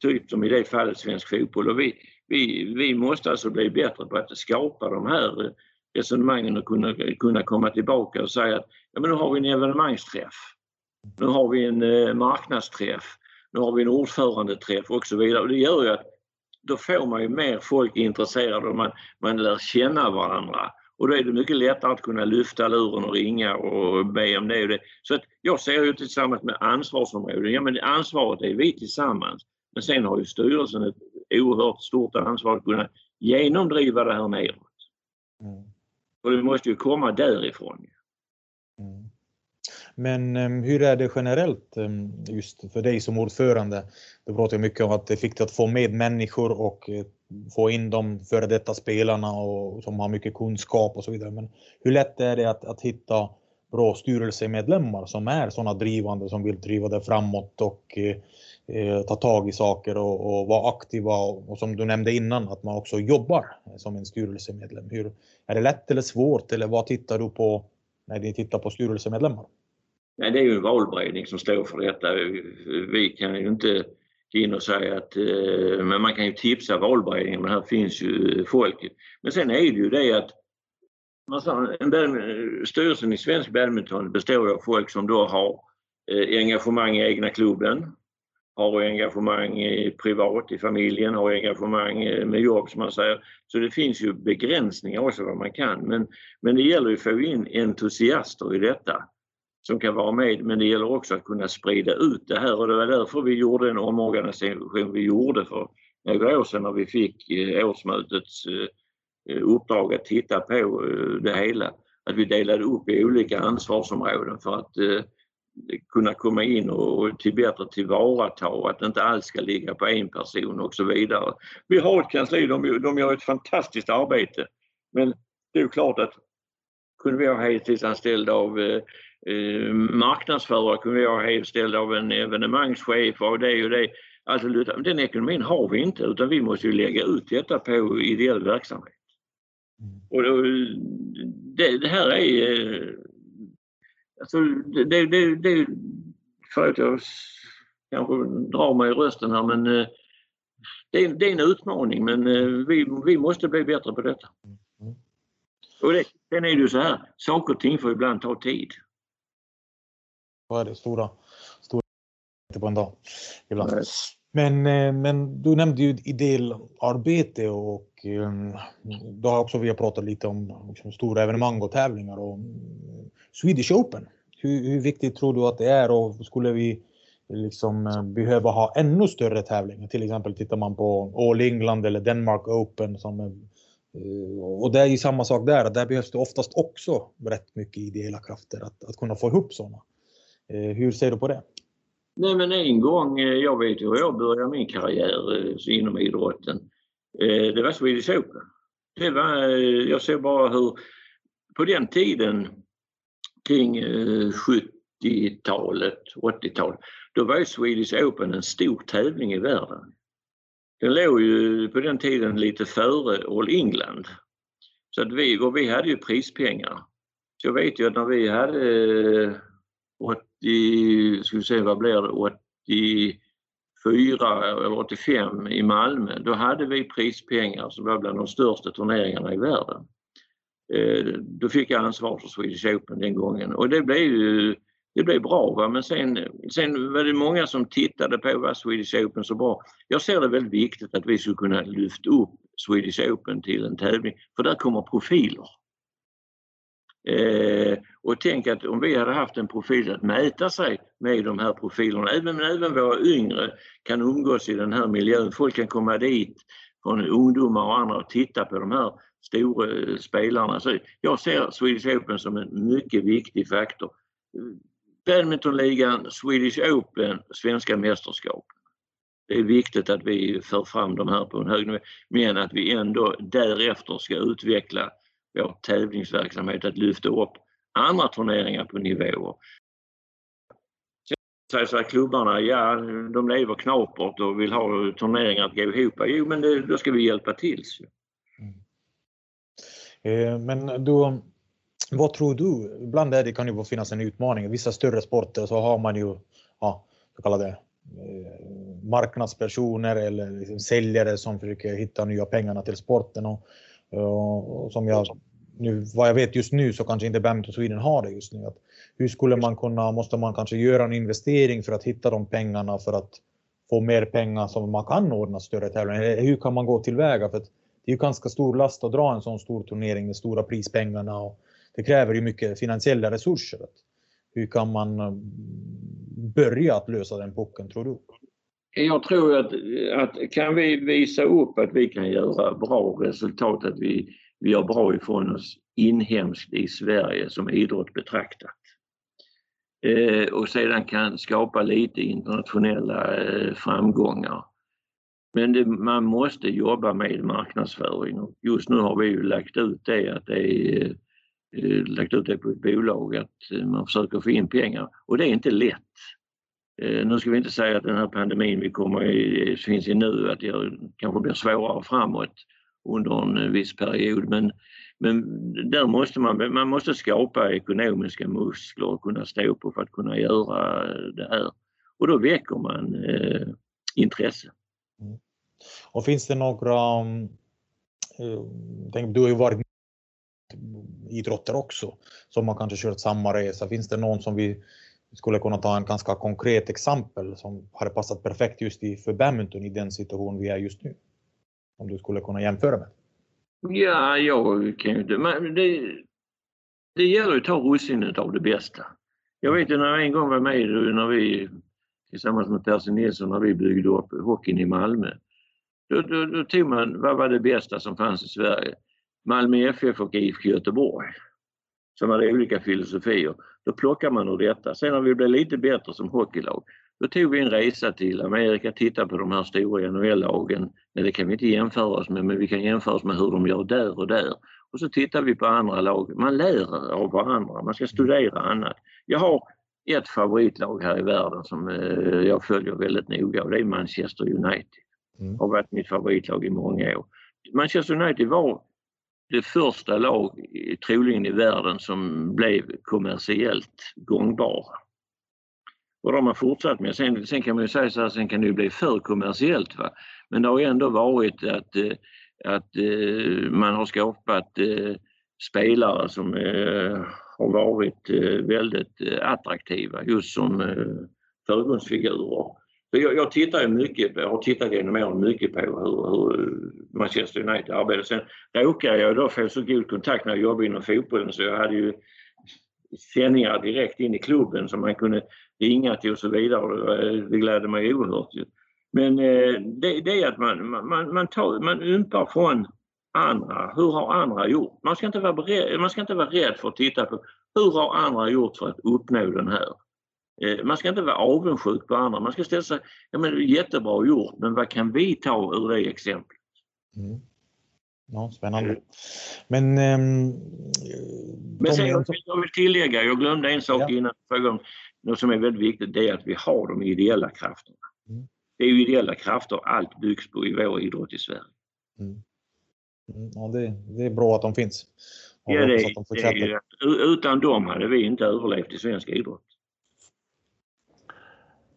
Typ som i det fallet svensk fotboll. Och vi, vi, vi måste alltså bli bättre på att skapa de här eh, resonemangen och kunna, kunna komma tillbaka och säga att ja, men nu har vi en evenemangsträff. Nu har vi en eh, marknadsträff. Nu har vi en ordförandeträff och så vidare. Och det gör ju att då får man ju mer folk intresserade och man, man lär känna varandra. Och då är det mycket lättare att kunna lyfta luren och ringa och be om det och det. Så att jag ser ju tillsammans med ansvarsområden, ja men ansvaret är vi tillsammans. Men sen har ju styrelsen ett oerhört stort ansvar att kunna genomdriva det här neråt. Mm. Och det måste ju komma därifrån. Mm. Men ehm, hur är det generellt ehm, just för dig som ordförande? Du pratar mycket om att det är viktigt att få med människor och eh, få in de före detta spelarna och, som har mycket kunskap och så vidare. Men hur lätt är det att, att hitta bra styrelsemedlemmar som är sådana drivande som vill driva det framåt och eh, eh, ta tag i saker och, och vara aktiva och, och, som du nämnde innan att man också jobbar som en styrelsemedlem. Hur, är det lätt eller svårt eller vad tittar du på när ni tittar på styrelsemedlemmar? Nej, det är ju en valberedning som står för detta. Vi kan ju inte gå in och säga att, eh, men man kan ju tipsa valberedningen, men här finns ju folket. Men sen är det ju det att en styrelsen i svensk badminton består av folk som då har eh, engagemang i egna klubben, har engagemang privat i familjen, har engagemang eh, med jobb som man säger. Så det finns ju begränsningar också vad man kan. Men, men det gäller ju att få in entusiaster i detta som kan vara med men det gäller också att kunna sprida ut det här och det var därför vi gjorde den omorganisation vi gjorde för några år sedan när vi fick eh, årsmötets eh, uppdrag att titta på eh, det hela. Att vi delade upp i olika ansvarsområden för att kunna komma in och till bättre tillvarata och att inte allt ska ligga på en person och så vidare. Vi har ett kansli, de, de gör ett fantastiskt arbete men det är ju klart att kunde vi ha heltidsanställda av eh, marknadsförare, kunde vi ha heltidsanställda av en evenemangschef och det och det. Alltså, den ekonomin har vi inte utan vi måste ju lägga ut detta på ideell verksamhet. Och då, det, det här är Alltså, det, det, det, det, för att jag kanske drar mig i rösten här men det, det är en utmaning men vi, vi måste bli bättre på detta. Och det, sen är det ju så här, saker och ting får ibland ta tid. Så är det, stora, stora på en dag ibland. Men, men du nämnde ju ideellarbete och då har också vi pratat lite om liksom, stora evenemang och tävlingar och Swedish Open. Hur, hur, viktigt tror du att det är och skulle vi liksom behöva ha ännu större tävlingar? Till exempel tittar man på All England eller Denmark Open som och det är ju samma sak där, där behövs det oftast också rätt mycket ideella krafter att, att kunna få ihop sådana. Eh, hur ser du på det? Nej men en gång, eh, jag vet ju hur jag började min karriär eh, inom idrotten. Det var Swedish Open. Det var, jag ser bara hur på den tiden kring 70-talet, 80-talet, då var ju Swedish Open en stor tävling i världen. Den låg ju på den tiden lite före All England. Så att vi, och vi hade ju prispengar. Så jag vet ju att när vi hade 80, ska vi se vad blir det, 84 eller 85 i Malmö, då hade vi prispengar som var bland de största turneringarna i världen. Eh, då fick jag ansvar för Swedish Open den gången och det blev ju det blev bra va? men sen, sen var det många som tittade på vad Swedish Open så bra. Jag ser det väldigt viktigt att vi skulle kunna lyfta upp Swedish Open till en tävling för där kommer profiler. Eh, och tänk att om vi hade haft en profil att mäta sig med de här profilerna, även, även våra yngre kan umgås i den här miljön. Folk kan komma dit från ungdomar och andra och titta på de här stora eh, spelarna. Så jag ser Swedish Open som en mycket viktig faktor. Badmintonligan, Swedish Open, svenska mästerskap. Det är viktigt att vi för fram de här på en hög nivå men att vi ändå därefter ska utveckla vår tävlingsverksamhet, att lyfta upp andra turneringar på nivåer. Säger så här, klubbarna, ja de lever knapert och vill ha turneringar att gå ihop. Jo men det, då ska vi hjälpa till. Mm. Eh, men då, vad tror du? Ibland är det, kan ju finnas en utmaning. I vissa större sporter så har man ju ja, så kallade eh, marknadspersoner eller liksom säljare som försöker hitta nya pengarna till sporten. Och, och, som jag, nu, vad jag vet just nu så kanske inte Badminton Sweden har det just nu. Att hur skulle man kunna, måste man kanske göra en investering för att hitta de pengarna för att få mer pengar som man kan ordna större tävlingar? Hur kan man gå tillväga? För att det är ju ganska stor last att dra en sån stor turnering med stora prispengarna och det kräver ju mycket finansiella resurser. Hur kan man eh, börja att lösa den pucken tror du? Jag tror att, att kan vi visa upp att vi kan göra bra resultat, att vi, vi gör bra ifrån oss inhemskt i Sverige som idrott betraktat eh, och sedan kan skapa lite internationella eh, framgångar. Men det, man måste jobba med marknadsföring och just nu har vi ju lagt ut det att det är Eh, lagt ut det på ett bolag att eh, man försöker få in pengar och det är inte lätt. Eh, nu ska vi inte säga att den här pandemin vi kommer i, finns i nu att det kanske blir svårare framåt under en eh, viss period men, men där måste man, man måste skapa ekonomiska muskler och kunna stå på för att kunna göra det här. Och då väcker man eh, intresse. Mm. Och finns det några, mm, eh, Tänk, du har ju varit idrotter också som har kanske kört samma resa. Finns det någon som vi skulle kunna ta en ganska konkret exempel som hade passat perfekt just i, för badminton i den situation vi är just nu? Om du skulle kunna jämföra med? Ja, jag kan ju inte. Men det, det gäller att ta russinet av det bästa. Jag vet ju när jag en gång var med när vi tillsammans med Percy Nilsson när vi byggde upp hockeyn i Malmö. Då, då, då tog man, vad var det bästa som fanns i Sverige? Malmö FF och IFK Göteborg som hade olika filosofier. Då plockar man ur detta. Sen när vi blev lite bättre som hockeylag då tog vi en resa till Amerika, tittade på de här stora NHL-lagen. Nej, det kan vi inte jämföra oss med, men vi kan jämföra oss med hur de gör där och där. Och så tittar vi på andra lag. Man lär av varandra, man ska studera annat. Jag har ett favoritlag här i världen som eh, jag följer väldigt noga och det är Manchester United. Mm. har varit mitt favoritlag i många år. Manchester United var det första lag troligen i världen som blev kommersiellt gångbara. Och det har fortsatt med. Sen, sen kan man ju säga så här, sen kan det ju bli för kommersiellt. Va? Men det har ju ändå varit att, eh, att eh, man har skapat eh, spelare som har varit väldigt attraktiva just som förgrundsfigurer. Jag, jag tittar ju mycket, jag har tittat genom åren mycket på hur, hur Manchester United arbetar. Sen råkade jag då få så god kontakt när jag jobbade inom fotbollen så jag hade ju sändningar direkt in i klubben som man kunde ringa till och så vidare. Det glädde mig oerhört. Men eh, det, det är att man, man, man, tar, man ympar från andra. Hur har andra gjort? Man ska, inte vara beredd, man ska inte vara rädd för att titta på hur har andra gjort för att uppnå den här. Eh, man ska inte vara avundsjuk på andra. Man ska ställa sig, ja men jättebra gjort, men vad kan vi ta ur det exemplet? Mm. Ja, spännande. Men... Ähm, men sen, jag, jag vill tillägga, jag glömde en sak ja. innan förra något som är väldigt viktigt, det är att vi har de ideella krafterna. Mm. Det är ju ideella krafter allt byggs på i vår idrott i Sverige. Mm. mm ja, det, det, är bra att de finns. Ja, det, de det, utan dem hade vi inte överlevt i svensk idrott.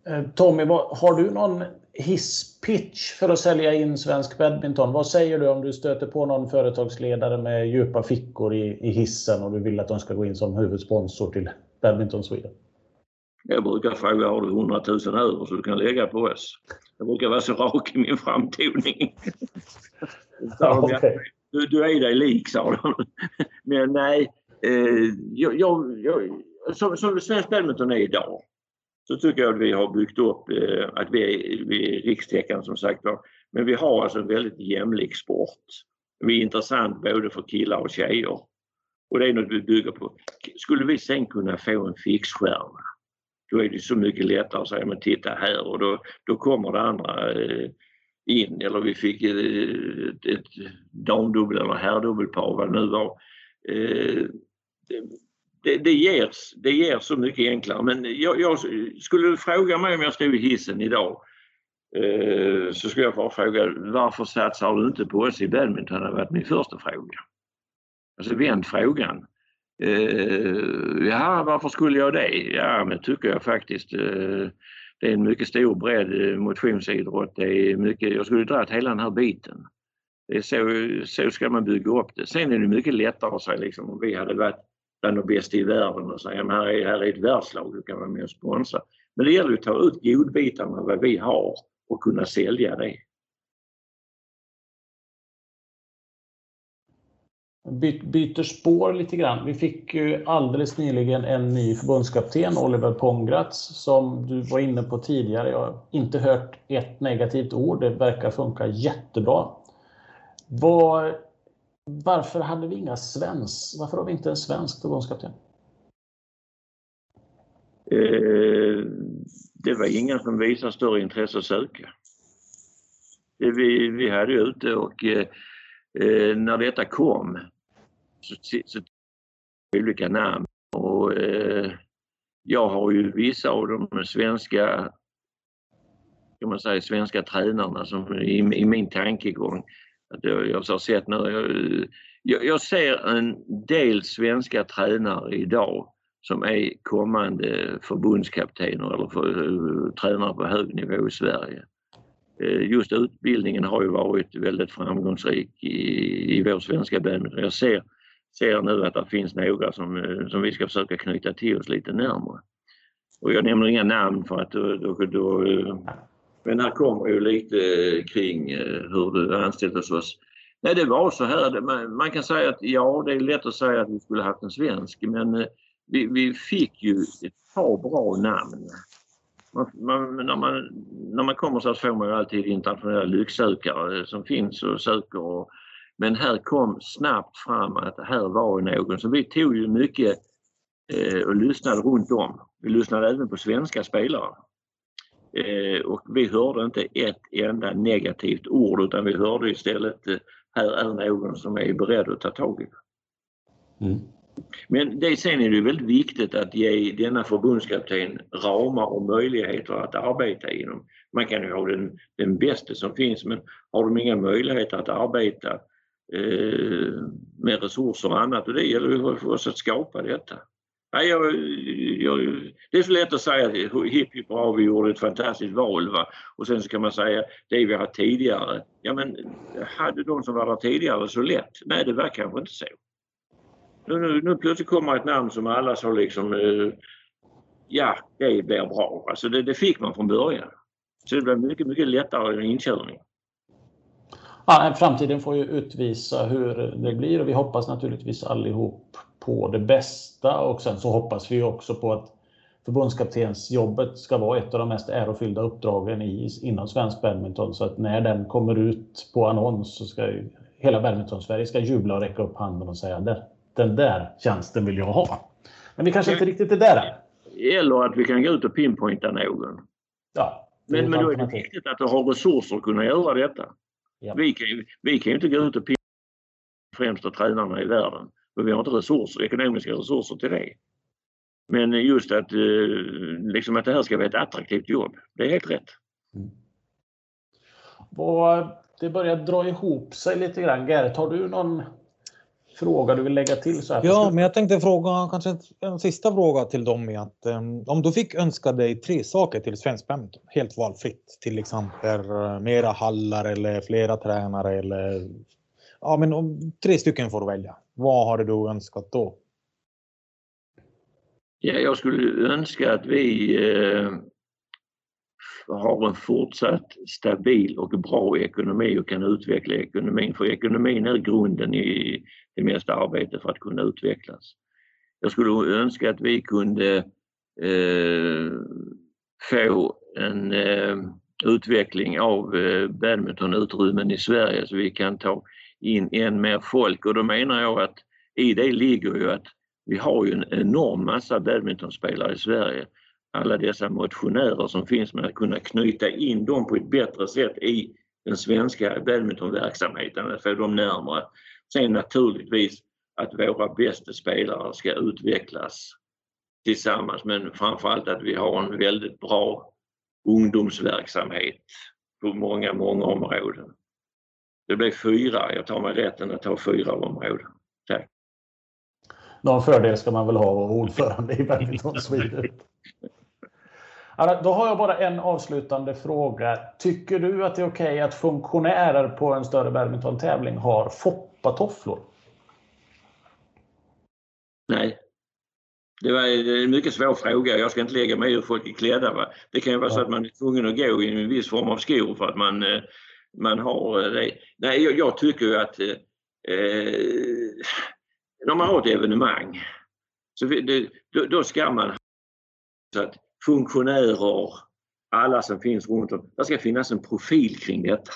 Eh, Tommy, har du någon hisspitch för att sälja in svensk badminton? Vad säger du om du stöter på någon företagsledare med djupa fickor i, i hissen och du vill att de ska gå in som huvudsponsor till Badminton Sweden? Jag brukar fråga, har du 100 000 över så du kan lägga på oss? Jag brukar vara så rak i min framtoning. [LAUGHS] ja, okay. du, du är dig lik, sa de. Men nej, eh, jag, jag, jag, som, som svensk badminton är idag så tycker jag att vi har byggt upp eh, att vi är, vi är rikstäckande som sagt Men vi har alltså en väldigt jämlik sport. Vi är intressant både för killar och tjejer. Och det är något vi bygger på. Skulle vi sen kunna få en fixstjärna då är det så mycket lättare att säga men titta här och då, då kommer det andra eh, in eller vi fick eh, ett, ett damdubbel eller herrdubbelpar vad det nu var. Eh, det, det, ger, det ger så mycket enklare men jag, jag skulle du fråga mig om jag stod i hissen idag eh, så skulle jag bara fråga varför satsar du inte på oss i badminton? Det har varit min första fråga. Alltså vänd frågan. Uh, ja, varför skulle jag det? Ja, men tycker jag faktiskt. Uh, det är en mycket stor bredd eh, motionsidrott. Det är mycket, jag skulle dra hela den här biten. Det är så, så ska man bygga upp det. Sen är det mycket lättare att säga liksom, om vi hade varit bland de bästa i världen och säga att här är, här är ett världslag, du kan vara med och sponsra. Men det gäller att ta ut godbitarna vad vi har och kunna sälja det. By, byter spår lite grann. Vi fick ju alldeles nyligen en ny förbundskapten, Oliver Pongratz, som du var inne på tidigare. Jag har inte hört ett negativt ord. Det verkar funka jättebra. Vad varför hade vi inga svensk, Varför har vi inte en svensk förbundskapten? Eh, det var ingen som visade större intresse att söka. Eh, vi, vi hade ju ute och eh, eh när detta kom så, så olika namn och eh, jag har ju vissa av de svenska kan man säga, svenska tränarna som i, i min tankegång att jag, jag har sett nu, jag, jag, ser en del svenska tränare idag som är kommande förbundskaptener eller för, eh, tränare på hög nivå i Sverige. Eh, just utbildningen har ju varit väldigt framgångsrik i, i vår svenska badminton. Jag ser ser nu att det finns några som, eh, som vi ska försöka knyta till oss lite närmare. Och jag nämner inga namn för att då, då, då men här kommer ju lite kring eh, hur du anställt hos oss. Nej, det var så här. Man, kan säga att ja, det är lätt att säga att vi skulle haft en svensk, men eh, vi, vi fick ju ett par bra namn. Man, man, när, man, när man kommer så får man ju alltid internationella lycksökare eh, som finns och söker och men här kom snabbt fram att här var någon. Så vi tog ju mycket eh, och lyssnade runt om. Vi lyssnade även på svenska spelare. Eh, och vi hörde inte ett enda negativt ord utan vi hörde istället eh, här är någon som är beredd att ta tag i det. Mm. Men det, sen är det väldigt viktigt att ge denna förbundskapten ramar och möjligheter att arbeta inom. Man kan ju ha den, den bästa som finns men har de inga möjligheter att arbeta Eh, med resurser och annat och det gäller ju för oss att skapa detta. Nej, jag, jag, det är så lätt att säga hipp hipp bra, vi gjorde ett fantastiskt val va? och sen så kan man säga det vi har tidigare. Ja men hade de som var där tidigare så lätt? Nej det var kanske inte så. Nu, nu, nu plötsligt kommer ett namn som alla sa liksom eh, ja det blir bra. Alltså det, det fick man från början. Så det blev mycket, mycket lättare inkörning. Ja, framtiden får ju utvisa hur det blir och vi hoppas naturligtvis allihop på det bästa och sen så hoppas vi också på att förbundskaptensjobbet ska vara ett av de mest ärofyllda uppdragen i, inom svensk badminton så att när den kommer ut på annons så ska hela badminton-Sverige ska jubla och räcka upp handen och säga den där tjänsten vill jag ha. Men vi kanske inte riktigt är där. Eller att vi kan gå ut och pinpointa någon. Ja, men, men då är det viktigt att du har resurser att kunna göra detta. Ja. Vi, kan, vi kan ju inte gå ut och pinna främsta tränarna i världen. För vi har inte resurser, ekonomiska resurser till det. Men just att, eh, liksom att det här ska vara ett attraktivt jobb, det är helt rätt. Mm. det börjar dra ihop sig lite grann. Gert, har du någon fråga du vill lägga till? Så här ja, men jag tänkte fråga kanske en sista fråga till dem är att um, om du fick önska dig tre saker till svensk badminton, helt valfritt, till exempel uh, mera hallar eller flera tränare eller ja, men om tre stycken får du välja. Vad hade du önskat då? Ja, jag skulle önska att vi eh, har en fortsatt stabil och bra ekonomi och kan utveckla ekonomin. För ekonomin är grunden i det mesta arbetet för att kunna utvecklas. Jag skulle önska att vi kunde eh, få en eh, utveckling av eh, badmintonutrymmen i Sverige så vi kan ta in än mer folk och då menar jag att i det ligger ju att vi har ju en enorm massa badmintonspelare i Sverige alla dessa motionärer som finns med att kunna knyta in dem på ett bättre sätt i den svenska badmintonverksamheten, att få dem närmare. Sen naturligtvis att våra bästa spelare ska utvecklas tillsammans men framförallt att vi har en väldigt bra ungdomsverksamhet på många, många områden. Det blev fyra, jag tar mig rätten att ta fyra områden. Tack. Någon fördel ska man väl ha att vara ordförande i Badminton [LAUGHS] Sweden. Då har jag bara en avslutande fråga. Tycker du att det är okej okay att funktionärer på en större badmintontävling har foppatofflor? Nej. Det var en mycket svår fråga. Jag ska inte lägga mig i hur folk är klädda. Va? Det kan ju vara så att man är tvungen att gå i en viss form av skor för att man, eh, man har eh, det. Nej, jag, jag tycker ju att eh, eh när man har ett evenemang så det, då, då, ska man så att funktionärer, alla som finns runt om, det ska finnas en profil kring detta.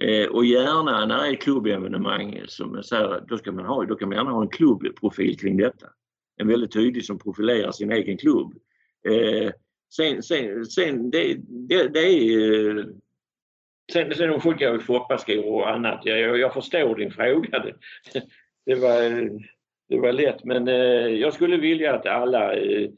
Eh, och gärna när det är klubbevenemang som jag säger, då, ska man ha, då kan man gärna ha en klubbprofil kring detta. En väldigt tydlig som profilerar sin egen klubb. Eh, sen, sen, sen det, det, det är Sen, sen om folk i foppaskor och annat, jag, jag förstår din fråga. Det, det, var, det var lätt men eh, jag skulle vilja att alla eh,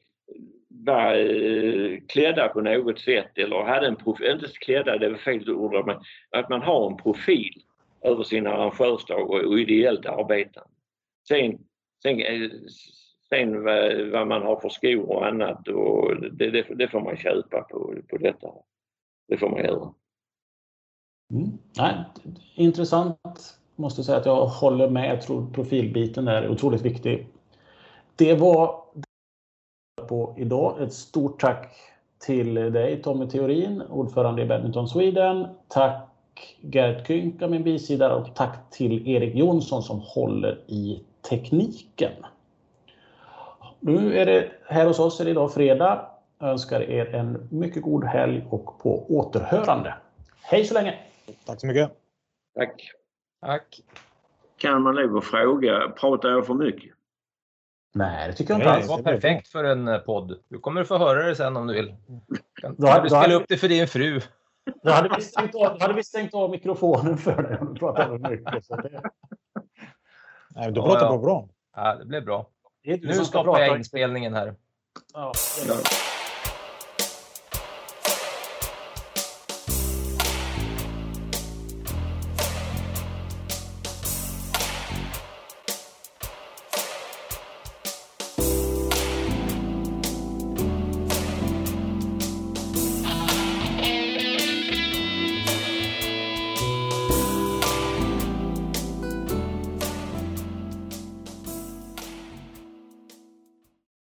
var eh, klädda på något sätt eller hade en profil, inte klädda, det var fel ord, men att man har en profil över sin arrangörsdag och, och ideellt arbetande. Sen, sen, eh, sen vad, vad, man har för skor och annat och det, det, det, får man köpa på, på detta. Det får man göra. Mm. Nej, intressant. Måste säga att jag håller med. Jag tror profilbiten är otroligt viktig. Det var det på idag. Ett stort tack till dig Tommy Theorin, ordförande i Badminton Sweden. Tack Gert Kynka, min bisida och tack till Erik Jonsson som håller i tekniken. Nu är det här hos oss är det idag fredag. Jag önskar er en mycket god helg och på återhörande. Hej så länge! Tack så mycket! Tack! Tack! Kan man lov att fråga, pratar jag för mycket? Nej, det tycker jag inte alls. Det var perfekt för en eh, podd. Du kommer få höra det sen om du vill. Kan, då, kan du spela upp det för din fru. Då hade vi stängt av, hade vi stängt av mikrofonen för dig om du pratade mycket. Så det... Nej, du pratar ja, ja. på bra. Ja, det blev bra. Det nu stoppar jag inspelningen här. Ja,